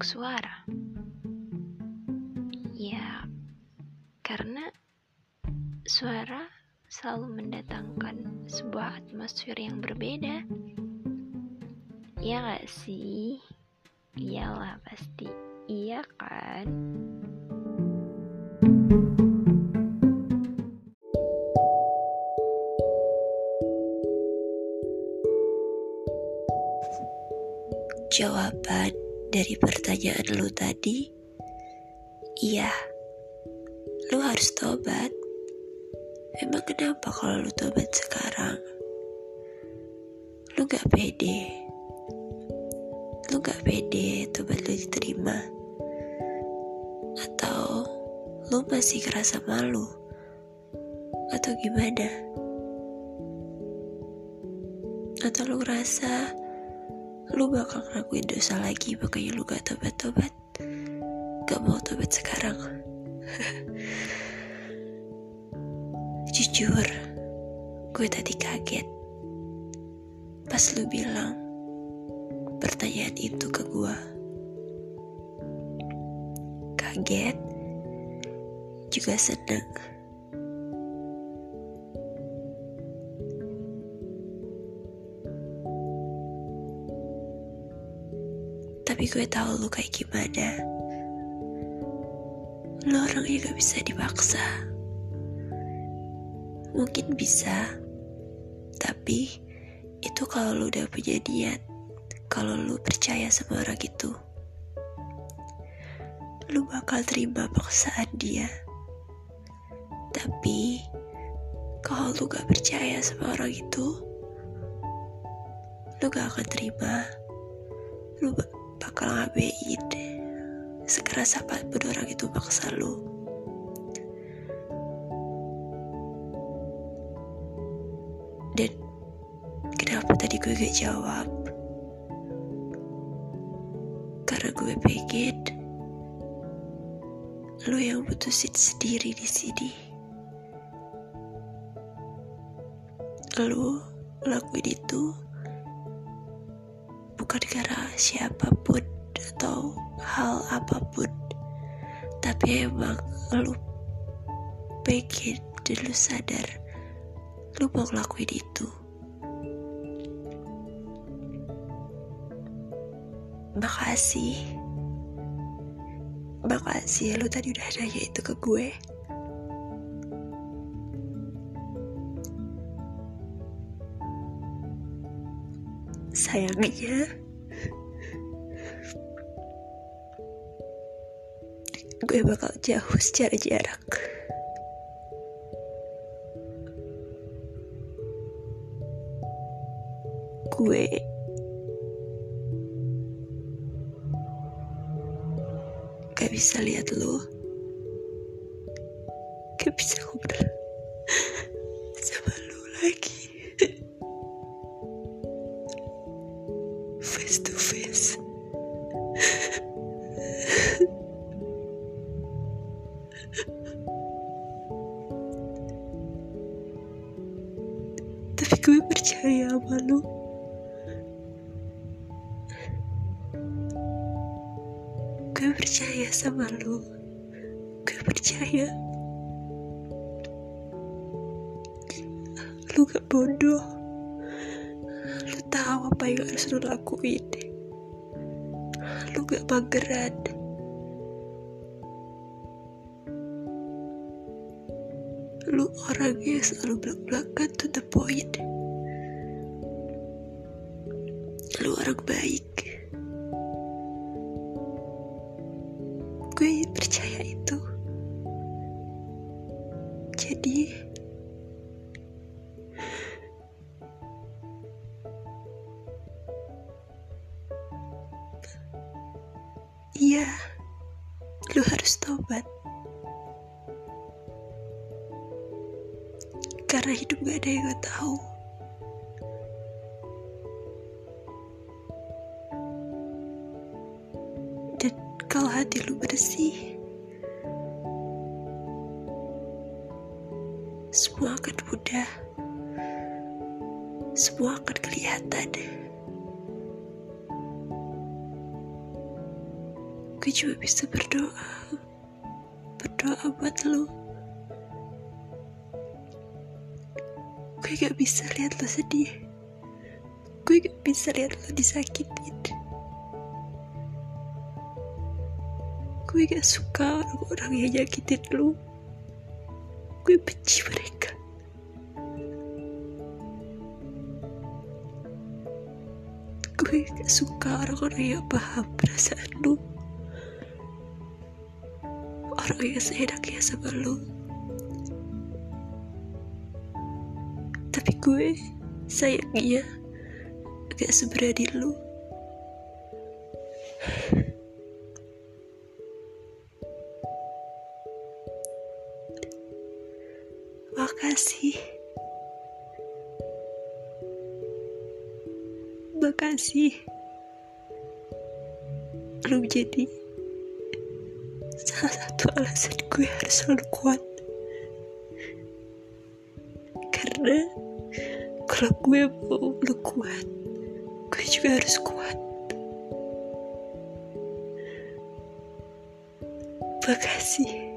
untuk suara? Ya, karena suara selalu mendatangkan sebuah atmosfer yang berbeda. Iya gak sih? Iyalah pasti. Iya kan? Jawaban dari pertanyaan lu tadi, iya, lu harus tobat. Emang kenapa kalau lu tobat sekarang? Lu gak pede. Lu gak pede tobat lu diterima. Atau lu masih kerasa malu? Atau gimana? Atau lu ngerasa lu bakal ngelakuin dosa lagi makanya lu gak tobat-tobat. Gak mau tobat sekarang. Jujur gue tadi kaget. Pas lu bilang pertanyaan itu ke gue kaget juga seneng Tapi gue tahu lu kayak gimana. Lu orangnya gak bisa dipaksa. Mungkin bisa, tapi itu kalau lu udah punya niat, kalau lu percaya sama orang itu, lu bakal terima paksaan dia. Tapi kalau lu gak percaya sama orang itu, lu gak akan terima. Lu bakal ngabein sekeras apa pun orang itu maksa lu. Dan kenapa tadi gue gak jawab? Karena gue pengen lu yang putusin sendiri di sini. Lu lakuin itu bukan karena siapa pun atau hal apa pun tapi emang lu pengen dan lu sadar lu mau ngelakuin itu. Makasih. Makasih lu tadi udah nanya itu ke gue sayangnya gue bakal jauh secara jarak. Gue gak bisa lihat lo. Gak bisa ngobrol sama lo lagi tapi gue percaya sama lo gue percaya sama lo gue percaya. Lu gak bodoh. Lu tahu apa yang harus lu lakuin. Lu gak mageran lu orangnya selalu belak-belakan to the point. Lu orang baik. Gue percaya itu. Jadi iya lu harus tobat karena hidup gak ada yang gak tahu. Dan kalau hati lu bersih semua akan mudah. Semua akan kelihatan. Gue cuma bisa berdoa. Berdoa buat lo gue gak bisa lihat lo sedih. Gue gak bisa lihat lo disakitin. Gue gak suka orang-orang yang nyakitin lo. Gue benci mereka. Gue gak suka orang-orang yang paham perasaan lu orang yang seenaknya sama lu tapi gue sayangnya gak seberani lu. Makasih. Makasih. Lu jadi salah satu alasan gue harus selalu kuat karena kalau gue mau lu kuat gue juga harus kuat. Makasih